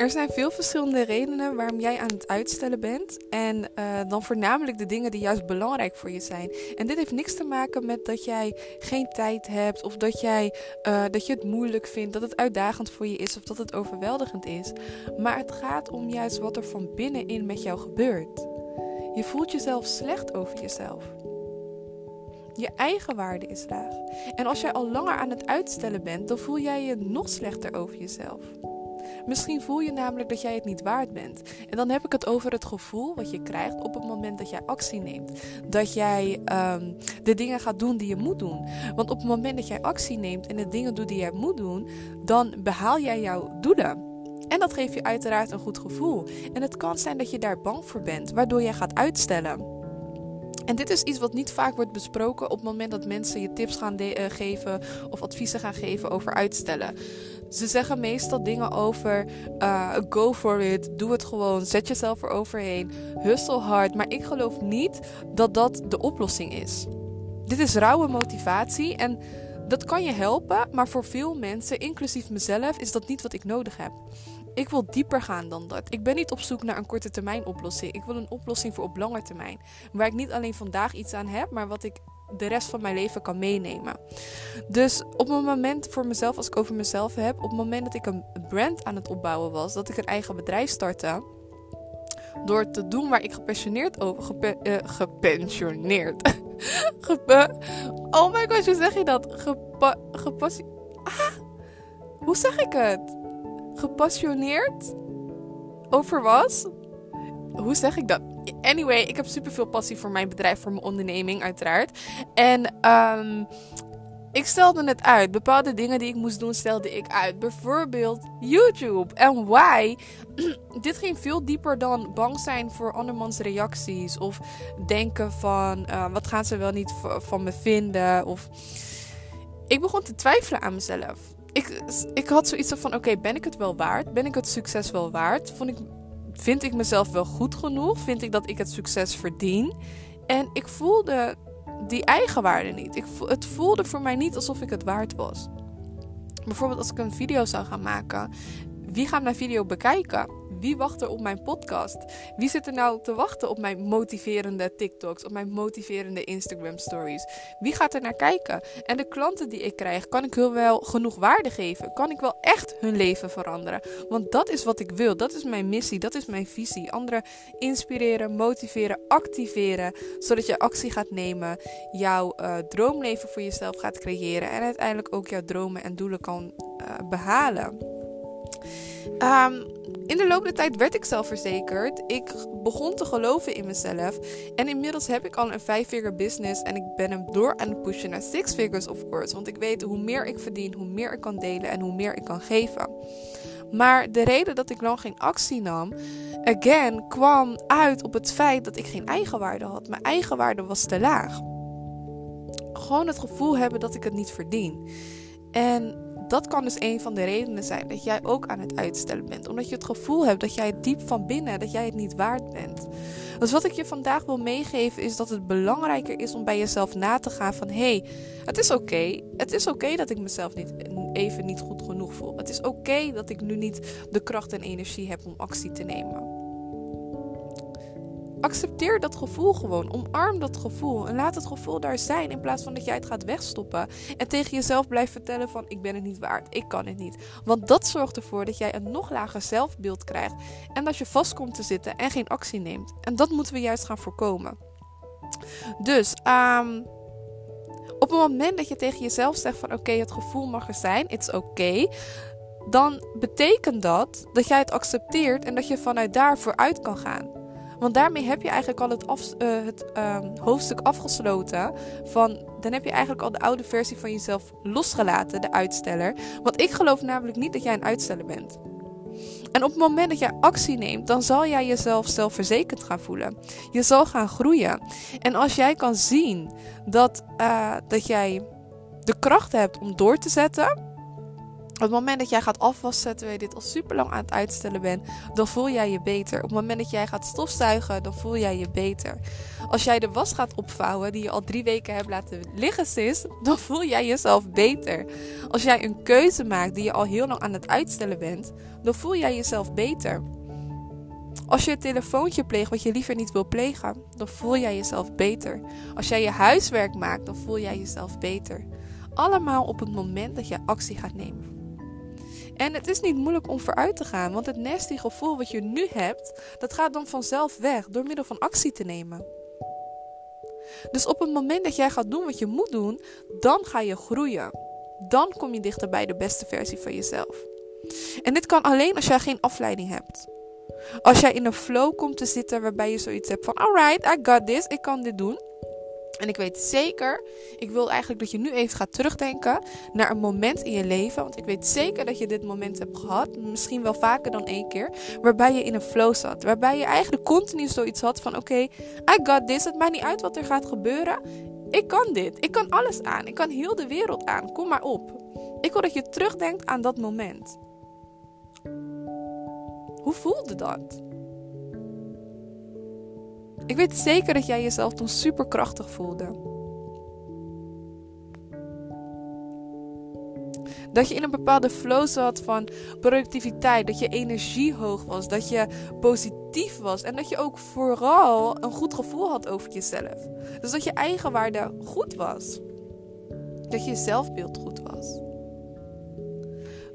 Er zijn veel verschillende redenen waarom jij aan het uitstellen bent. En uh, dan voornamelijk de dingen die juist belangrijk voor je zijn. En dit heeft niks te maken met dat jij geen tijd hebt. Of dat, jij, uh, dat je het moeilijk vindt. Dat het uitdagend voor je is. Of dat het overweldigend is. Maar het gaat om juist wat er van binnenin met jou gebeurt. Je voelt jezelf slecht over jezelf. Je eigen waarde is laag. En als jij al langer aan het uitstellen bent, dan voel jij je nog slechter over jezelf. Misschien voel je namelijk dat jij het niet waard bent. En dan heb ik het over het gevoel wat je krijgt op het moment dat jij actie neemt. Dat jij um, de dingen gaat doen die je moet doen. Want op het moment dat jij actie neemt en de dingen doet die jij moet doen, dan behaal jij jouw doelen. En dat geeft je uiteraard een goed gevoel. En het kan zijn dat je daar bang voor bent, waardoor jij gaat uitstellen. En dit is iets wat niet vaak wordt besproken op het moment dat mensen je tips gaan uh, geven of adviezen gaan geven over uitstellen. Ze zeggen meestal dingen over uh, go for it, doe het gewoon, zet jezelf eroverheen, hustle hard. Maar ik geloof niet dat dat de oplossing is. Dit is rauwe motivatie en dat kan je helpen, maar voor veel mensen, inclusief mezelf, is dat niet wat ik nodig heb. Ik wil dieper gaan dan dat. Ik ben niet op zoek naar een korte termijn oplossing. Ik wil een oplossing voor op lange termijn. Waar ik niet alleen vandaag iets aan heb, maar wat ik de rest van mijn leven kan meenemen. Dus op een moment voor mezelf, als ik over mezelf heb, op het moment dat ik een brand aan het opbouwen was, dat ik een eigen bedrijf startte. Door te doen waar ik gepassioneerd over. Uh, gepensioneerd. Gepe, oh my god, hoe zeg je dat? Gepa. Ah, hoe zeg ik het? gepassioneerd over was. Hoe zeg ik dat? Anyway, ik heb super veel passie voor mijn bedrijf, voor mijn onderneming, uiteraard. En um, ik stelde het uit. Bepaalde dingen die ik moest doen, stelde ik uit. Bijvoorbeeld YouTube. En why? Dit ging veel dieper dan bang zijn voor andermans reacties. Of denken van, uh, wat gaan ze wel niet van me vinden? Of... Ik begon te twijfelen aan mezelf ik, ik had zoiets van: oké, ben ik het wel waard? Ben ik het succes wel waard? Vond ik, vind ik mezelf wel goed genoeg? Vind ik dat ik het succes verdien? En ik voelde die eigenwaarde niet. Ik, het voelde voor mij niet alsof ik het waard was. Bijvoorbeeld als ik een video zou gaan maken. Wie gaat mijn video bekijken? Wie wacht er op mijn podcast? Wie zit er nou te wachten op mijn motiverende TikToks, op mijn motiverende Instagram stories? Wie gaat er naar kijken? En de klanten die ik krijg, kan ik hun wel genoeg waarde geven? Kan ik wel echt hun leven veranderen? Want dat is wat ik wil. Dat is mijn missie. Dat is mijn visie. Anderen inspireren, motiveren, activeren, zodat je actie gaat nemen, jouw uh, droomleven voor jezelf gaat creëren en uiteindelijk ook jouw dromen en doelen kan uh, behalen. Um, in de loop der tijd werd ik zelfverzekerd. Ik begon te geloven in mezelf. En inmiddels heb ik al een vijf-figure business. En ik ben hem door aan het pushen naar six figures, of course. Want ik weet hoe meer ik verdien, hoe meer ik kan delen en hoe meer ik kan geven. Maar de reden dat ik lang geen actie nam, again, kwam uit op het feit dat ik geen eigenwaarde had. Mijn eigenwaarde was te laag. Gewoon het gevoel hebben dat ik het niet verdien. En dat kan dus een van de redenen zijn dat jij ook aan het uitstellen bent. Omdat je het gevoel hebt dat jij diep van binnen, dat jij het niet waard bent. Dus wat ik je vandaag wil meegeven is dat het belangrijker is om bij jezelf na te gaan van... Hé, hey, het is oké. Het is oké dat ik mezelf niet, even niet goed genoeg voel. Het is oké dat ik nu niet de kracht en energie heb om actie te nemen. Accepteer dat gevoel gewoon. Omarm dat gevoel. En laat het gevoel daar zijn. In plaats van dat jij het gaat wegstoppen. En tegen jezelf blijft vertellen van ik ben het niet waard. Ik kan het niet. Want dat zorgt ervoor dat jij een nog lager zelfbeeld krijgt. En dat je vast komt te zitten en geen actie neemt. En dat moeten we juist gaan voorkomen. Dus um, op het moment dat je tegen jezelf zegt van oké, het gevoel mag er zijn. It's oké. Okay, dan betekent dat dat jij het accepteert en dat je vanuit daar vooruit kan gaan. Want daarmee heb je eigenlijk al het, uh, het uh, hoofdstuk afgesloten. Van, dan heb je eigenlijk al de oude versie van jezelf losgelaten, de uitsteller. Want ik geloof namelijk niet dat jij een uitsteller bent. En op het moment dat jij actie neemt, dan zal jij jezelf zelfverzekerd gaan voelen. Je zal gaan groeien. En als jij kan zien dat, uh, dat jij de kracht hebt om door te zetten Op het moment dat jij gaat afwassen terwijl je dit al super lang aan het uitstellen bent, dan voel jij je beter. Op het moment dat jij gaat stofzuigen, dan voel jij je beter. Als jij de was gaat opvouwen die je al drie weken hebt laten liggen, sis, dan voel jij jezelf beter. Als jij een keuze maakt die je al heel lang aan het uitstellen bent, dan voel jij jezelf beter. Als je het telefoontje pleegt wat je liever niet wil plegen, dan voel jij jezelf beter. Als jij je huiswerk maakt, dan voel jij jezelf beter. Allemaal op het moment dat je actie gaat nemen. En het is niet moeilijk om vooruit te gaan, want het nasty gevoel wat je nu hebt, dat gaat dan vanzelf weg door middel van actie te nemen. Dus op het moment dat jij gaat doen wat je moet doen, dan ga je groeien. Dan kom je dichter bij de beste versie van jezelf. En dit kan alleen als jij geen afleiding hebt. Als jij in een flow komt te zitten waarbij je zoiets hebt van: alright, I got this, ik kan dit doen. En ik weet zeker, ik wil eigenlijk dat je nu even gaat terugdenken naar een moment in je leven. Want ik weet zeker dat je dit moment hebt gehad, misschien wel vaker dan één keer, waarbij je in een flow zat. Waarbij je eigenlijk continu zoiets had van: oké, I got this, het maakt niet uit wat er gaat gebeuren. Ik kan dit, ik kan alles aan, ik kan heel de wereld aan, kom maar op. Ik wil dat je terugdenkt aan dat moment. Hoe voelde dat? Ik weet zeker dat jij jezelf toen superkrachtig voelde. Dat je in een bepaalde flow zat van productiviteit, dat je energie hoog was, dat je positief was en dat je ook vooral een goed gevoel had over jezelf. Dus dat je eigenwaarde goed was. Dat je zelfbeeld goed was.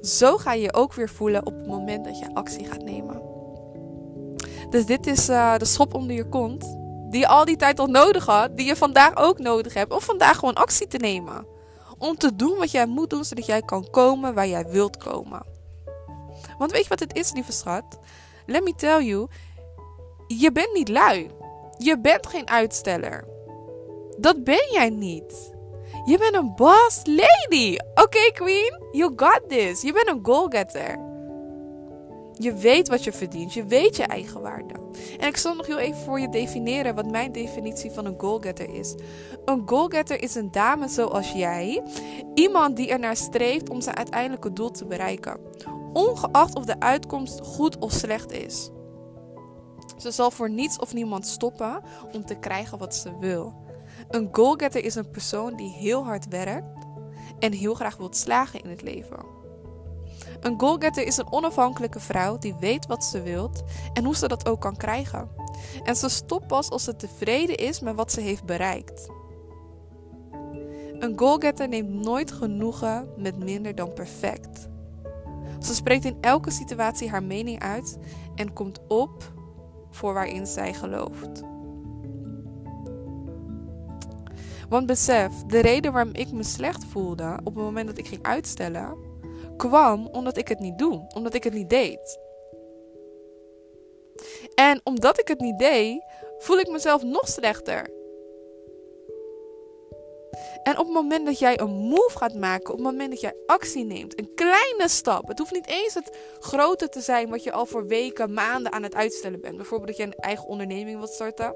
Zo ga je je ook weer voelen op het moment dat je actie gaat nemen. Dus dit is uh, de schop onder je kont. Die je al die tijd al nodig had. Die je vandaag ook nodig hebt. Om vandaag gewoon actie te nemen. Om te doen wat jij moet doen. Zodat jij kan komen waar jij wilt komen. Want weet je wat het is, lieve schat? Let me tell you. Je bent niet lui. Je bent geen uitsteller. Dat ben jij niet. Je bent een boss lady. Oké, queen. You got this. Je bent een goalgetter. Je weet wat je verdient. Je weet je eigen waarde. En ik zal nog heel even voor je definiëren wat mijn definitie van een goalgetter is. Een goalgetter is een dame zoals jij. Iemand die ernaar streeft om zijn uiteindelijke doel te bereiken. Ongeacht of de uitkomst goed of slecht is. Ze zal voor niets of niemand stoppen om te krijgen wat ze wil. Een goalgetter is een persoon die heel hard werkt en heel graag wilt slagen in het leven. Een goalgetter is een onafhankelijke vrouw die weet wat ze wilt en hoe ze dat ook kan krijgen. En ze stopt pas als ze tevreden is met wat ze heeft bereikt. Een goalgetter neemt nooit genoegen met minder dan perfect. Ze spreekt in elke situatie haar mening uit en komt op voor waarin zij gelooft. Want besef, de reden waarom ik me slecht voelde op het moment dat ik ging uitstellen, kwam omdat ik het niet doe, omdat ik het niet deed. En omdat ik het niet deed, voel ik mezelf nog slechter. En op het moment dat jij een move gaat maken, op het moment dat jij actie neemt, een kleine stap. Het hoeft niet eens het grote te zijn wat je al voor weken, maanden aan het uitstellen bent. Bijvoorbeeld dat je een eigen onderneming wilt starten.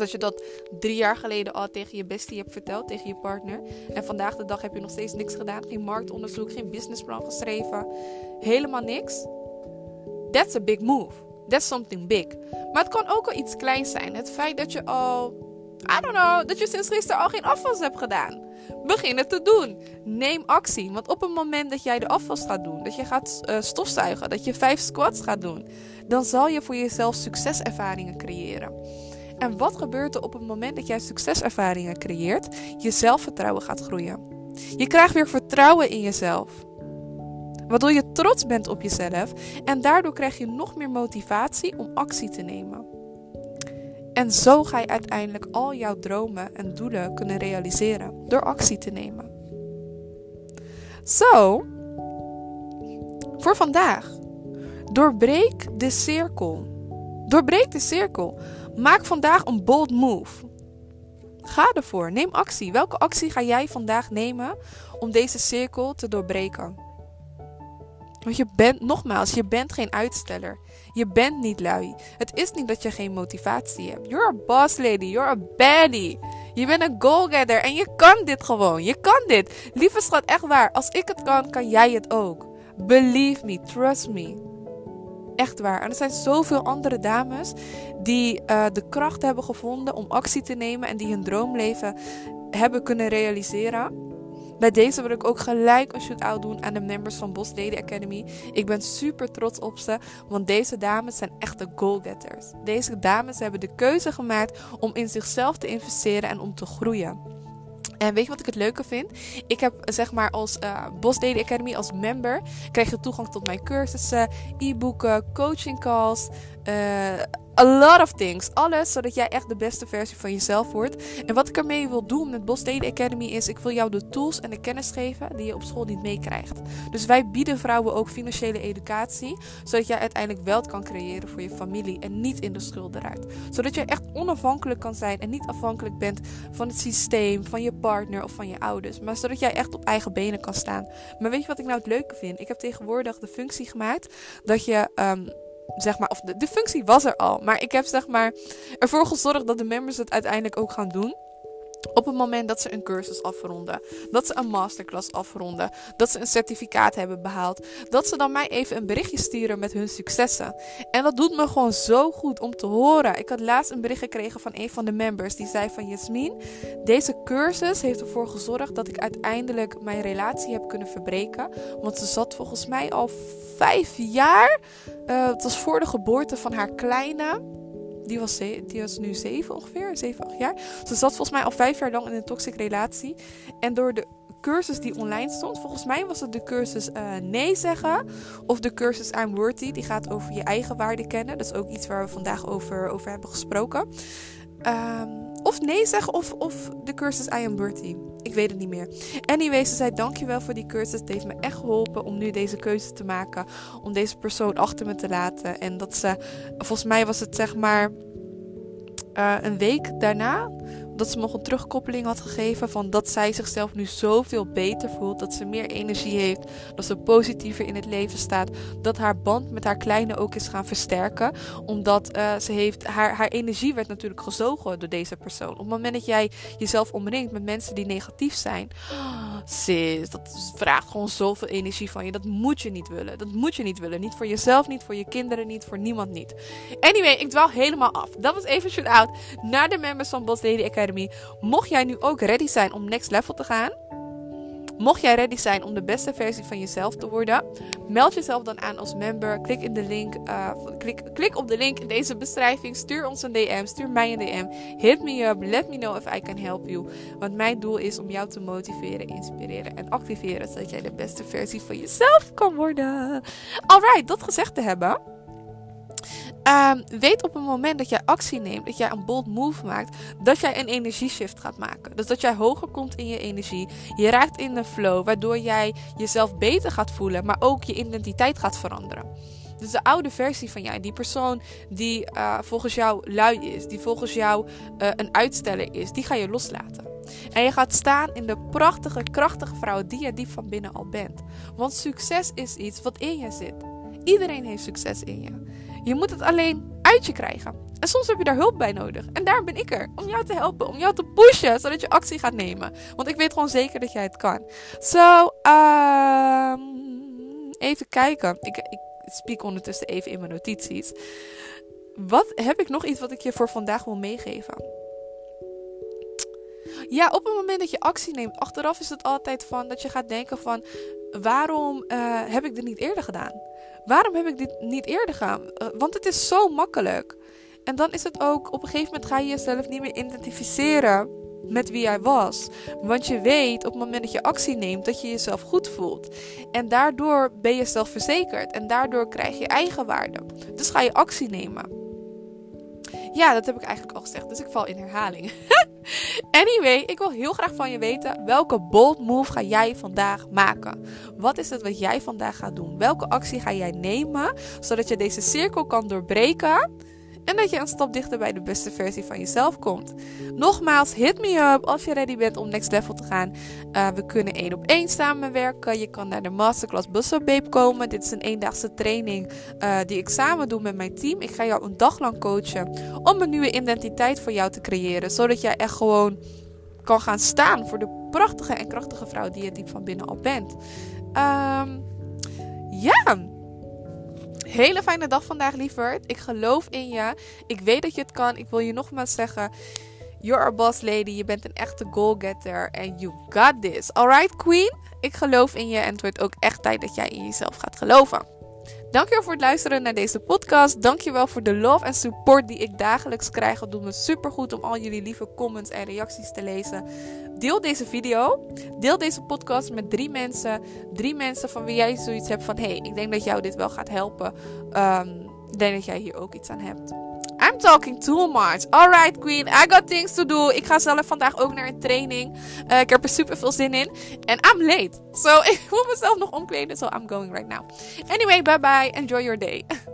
Dat je dat drie jaar geleden al tegen je bestie hebt verteld, tegen je partner. En vandaag de dag heb je nog steeds niks gedaan. Geen marktonderzoek, geen businessplan geschreven. Helemaal niks. That's a big move. That's something big. Maar het kan ook al iets kleins zijn. Het feit dat je al, I don't know, dat je sinds gisteren al geen afwas hebt gedaan. Begin het te doen. Neem actie. Want op het moment dat jij de afwas gaat doen, dat je gaat uh, stofzuigen, dat je vijf squats gaat doen, dan zal je voor jezelf succeservaringen creëren. En wat gebeurt er op het moment dat jij succeservaringen creëert? Je zelfvertrouwen gaat groeien. Je krijgt weer vertrouwen in jezelf. Waardoor je trots bent op jezelf en daardoor krijg je nog meer motivatie om actie te nemen. En zo ga je uiteindelijk al jouw dromen en doelen kunnen realiseren door actie te nemen. Zo, voor vandaag. Doorbreek de cirkel. Doorbreek de cirkel. Maak vandaag een bold move. Ga ervoor. Neem actie. Welke actie ga jij vandaag nemen om deze cirkel te doorbreken? Want je bent, nogmaals, je bent geen uitsteller. Je bent niet lui. Het is niet dat je geen motivatie hebt. You're a boss lady. You're a baddie. Je bent een goalgetter en je kan dit gewoon. Je kan dit. Lieve schat, echt waar. Als ik het kan, kan jij het ook. Believe me, trust me. Echt waar. En er zijn zoveel andere dames die uh, de kracht hebben gevonden om actie te nemen en die hun droomleven hebben kunnen realiseren. Bij deze wil ik ook gelijk een shout-out doen aan de members van Bos Lady Academy. Ik ben super trots op ze, want deze dames zijn echte goalgetters. Deze dames hebben de keuze gemaakt om in zichzelf te investeren en om te groeien. En weet je wat ik het leuke vind? Ik heb zeg maar als uh, Boss Daily Academy, als member, krijg je toegang tot mijn cursussen, e-boeken, coaching calls, uh, A lot of things. Alles zodat jij echt de beste versie van jezelf wordt. En wat ik ermee wil doen met Bos Academy is: ik wil jou de tools en de kennis geven die je op school niet meekrijgt. Dus wij bieden vrouwen ook financiële educatie, zodat jij uiteindelijk wel kan creëren voor je familie en niet in de schulden raakt. Zodat je echt onafhankelijk kan zijn en niet afhankelijk bent van het systeem, van je partner of van je ouders. Maar zodat jij echt op eigen benen kan staan. Maar weet je wat ik nou het leuke vind? Ik heb tegenwoordig de functie gemaakt dat je. Um, zeg maar, of de, de functie was er al. Maar ik heb zeg maar ervoor gezorgd dat de members het uiteindelijk ook gaan doen. Op het moment dat ze een cursus afronden, dat ze een masterclass afronden, dat ze een certificaat hebben behaald, dat ze dan mij even een berichtje sturen met hun successen. En dat doet me gewoon zo goed om te horen. Ik had laatst een bericht gekregen van een van de members die zei van Jasmin, deze cursus heeft ervoor gezorgd dat ik uiteindelijk mijn relatie heb kunnen verbreken. Want ze zat volgens mij al vijf jaar, uh, het was voor de geboorte van haar kleine die was, die was nu zeven ongeveer, zeven, acht jaar. Ze zat volgens mij al vijf jaar lang in een toxic relatie. En door de cursus die online stond, volgens mij was het de cursus uh, nee zeggen. Of de cursus I'm worthy, die gaat over je eigen waarde kennen. Dat is ook iets waar we vandaag over, over hebben gesproken. Um, of nee zeggen of, of de cursus I am worthy. Ik weet het niet meer. Anyway, ze zei dankjewel voor die cursus. Het heeft me echt geholpen om nu deze keuze te maken. Om deze persoon achter me te laten. En dat ze, volgens mij was het zeg maar uh, een week daarna dat ze nog een terugkoppeling had gegeven van dat zij zichzelf nu zoveel beter voelt, dat ze meer energie heeft, dat ze positiever in het leven staat, dat haar band met haar kleine ook is gaan versterken, omdat uh, ze heeft haar, haar energie werd natuurlijk gezogen door deze persoon. Op het moment dat jij jezelf omringt met mensen die negatief zijn, oh, sis, dat vraagt gewoon zoveel energie van je. Dat moet je niet willen. Dat moet je niet willen. Niet voor jezelf, niet voor je kinderen, niet voor niemand niet. Anyway, ik dwaal helemaal af. Dat was even shout-out naar de members van Boss Lady Academy. Mocht jij nu ook ready zijn om next level te gaan, mocht jij ready zijn om de beste versie van jezelf te worden, meld jezelf dan aan als member. Klik, in de link, uh, klik, klik op de link in deze beschrijving. Stuur ons een DM, stuur mij een DM. Hit me up, let me know if I can help you. Want mijn doel is om jou te motiveren, inspireren en activeren, zodat jij de beste versie van jezelf kan worden. Alright, dat gezegd te hebben. Um, weet op het moment dat jij actie neemt, dat jij een bold move maakt, dat jij een energieshift gaat maken. Dus dat jij hoger komt in je energie. Je raakt in de flow, waardoor jij jezelf beter gaat voelen, maar ook je identiteit gaat veranderen. Dus de oude versie van jij, die persoon die uh, volgens jou lui is, die volgens jou uh, een uitsteller is, die ga je loslaten. En je gaat staan in de prachtige, krachtige vrouw die je diep van binnen al bent. Want succes is iets wat in je zit. Iedereen heeft succes in je. Je moet het alleen uit je krijgen. En soms heb je daar hulp bij nodig. En daar ben ik er. Om jou te helpen. Om jou te pushen. Zodat je actie gaat nemen. Want ik weet gewoon zeker dat jij het kan. Zo, um, even kijken. Ik, ik ondertussen even in mijn notities. Wat heb ik nog iets wat ik je voor vandaag wil meegeven? Ja, op het moment dat je actie neemt, achteraf is het altijd van dat je gaat denken van waarom uh, heb ik dit niet eerder gedaan? Waarom heb ik dit niet eerder gedaan? Eh, want het is zo makkelijk. En dan is het ook, op een gegeven moment ga je jezelf niet meer identificeren met wie jij was. Want je weet op het moment dat je actie neemt dat je jezelf goed voelt. En daardoor ben je zelfverzekerd. En daardoor krijg je eigenwaarde. Dus ga je actie nemen. Ja, dat heb ik eigenlijk al gezegd. Dus ik val in herhaling. anyway, ik wil heel graag van je weten. Welke bold move ga jij vandaag maken? Wat is het wat jij vandaag gaat doen? Welke actie ga jij nemen? Zodat je deze cirkel kan doorbreken. En dat je een stap dichter bij de beste versie van jezelf komt. Nogmaals, hit me up als je ready bent om next level te gaan. Uh, we kunnen één op één samenwerken. Je kan naar de masterclass Bustle Babe komen. Dit is een eendaagse training uh, die ik samen doe met mijn team. Ik ga jou een dag lang coachen om een nieuwe identiteit voor jou te creëren. Zodat jij echt gewoon kan gaan staan voor de prachtige en krachtige vrouw die je diep van binnen al bent. Um, ja. Hele fijne dag vandaag, lieverd. Ik geloof in je. Ik weet dat je het kan. Ik wil je nogmaals zeggen. You're a boss lady. Je bent een echte goal-getter. En you got this. Alright, queen? Ik geloof in je. En het wordt ook echt tijd dat jij in jezelf gaat geloven. Dankjewel voor het luisteren naar deze podcast. Dankjewel voor de love en support die ik dagelijks krijg. Het doet me super goed om al jullie lieve comments en reacties te lezen. Deel deze video. Deel deze podcast met drie mensen. Drie mensen van wie jij zoiets hebt van... hey, ik denk dat jou dit wel gaat helpen. Um, ik denk dat jij hier ook iets aan hebt. Talking too much. Alright, Queen. I got things to do. Ik ga zelf vandaag ook naar een training. Uh, ik heb er super veel zin in. En I'm late. So ik moet mezelf nog omkleden. So I'm going right now. Anyway, bye bye. Enjoy your day.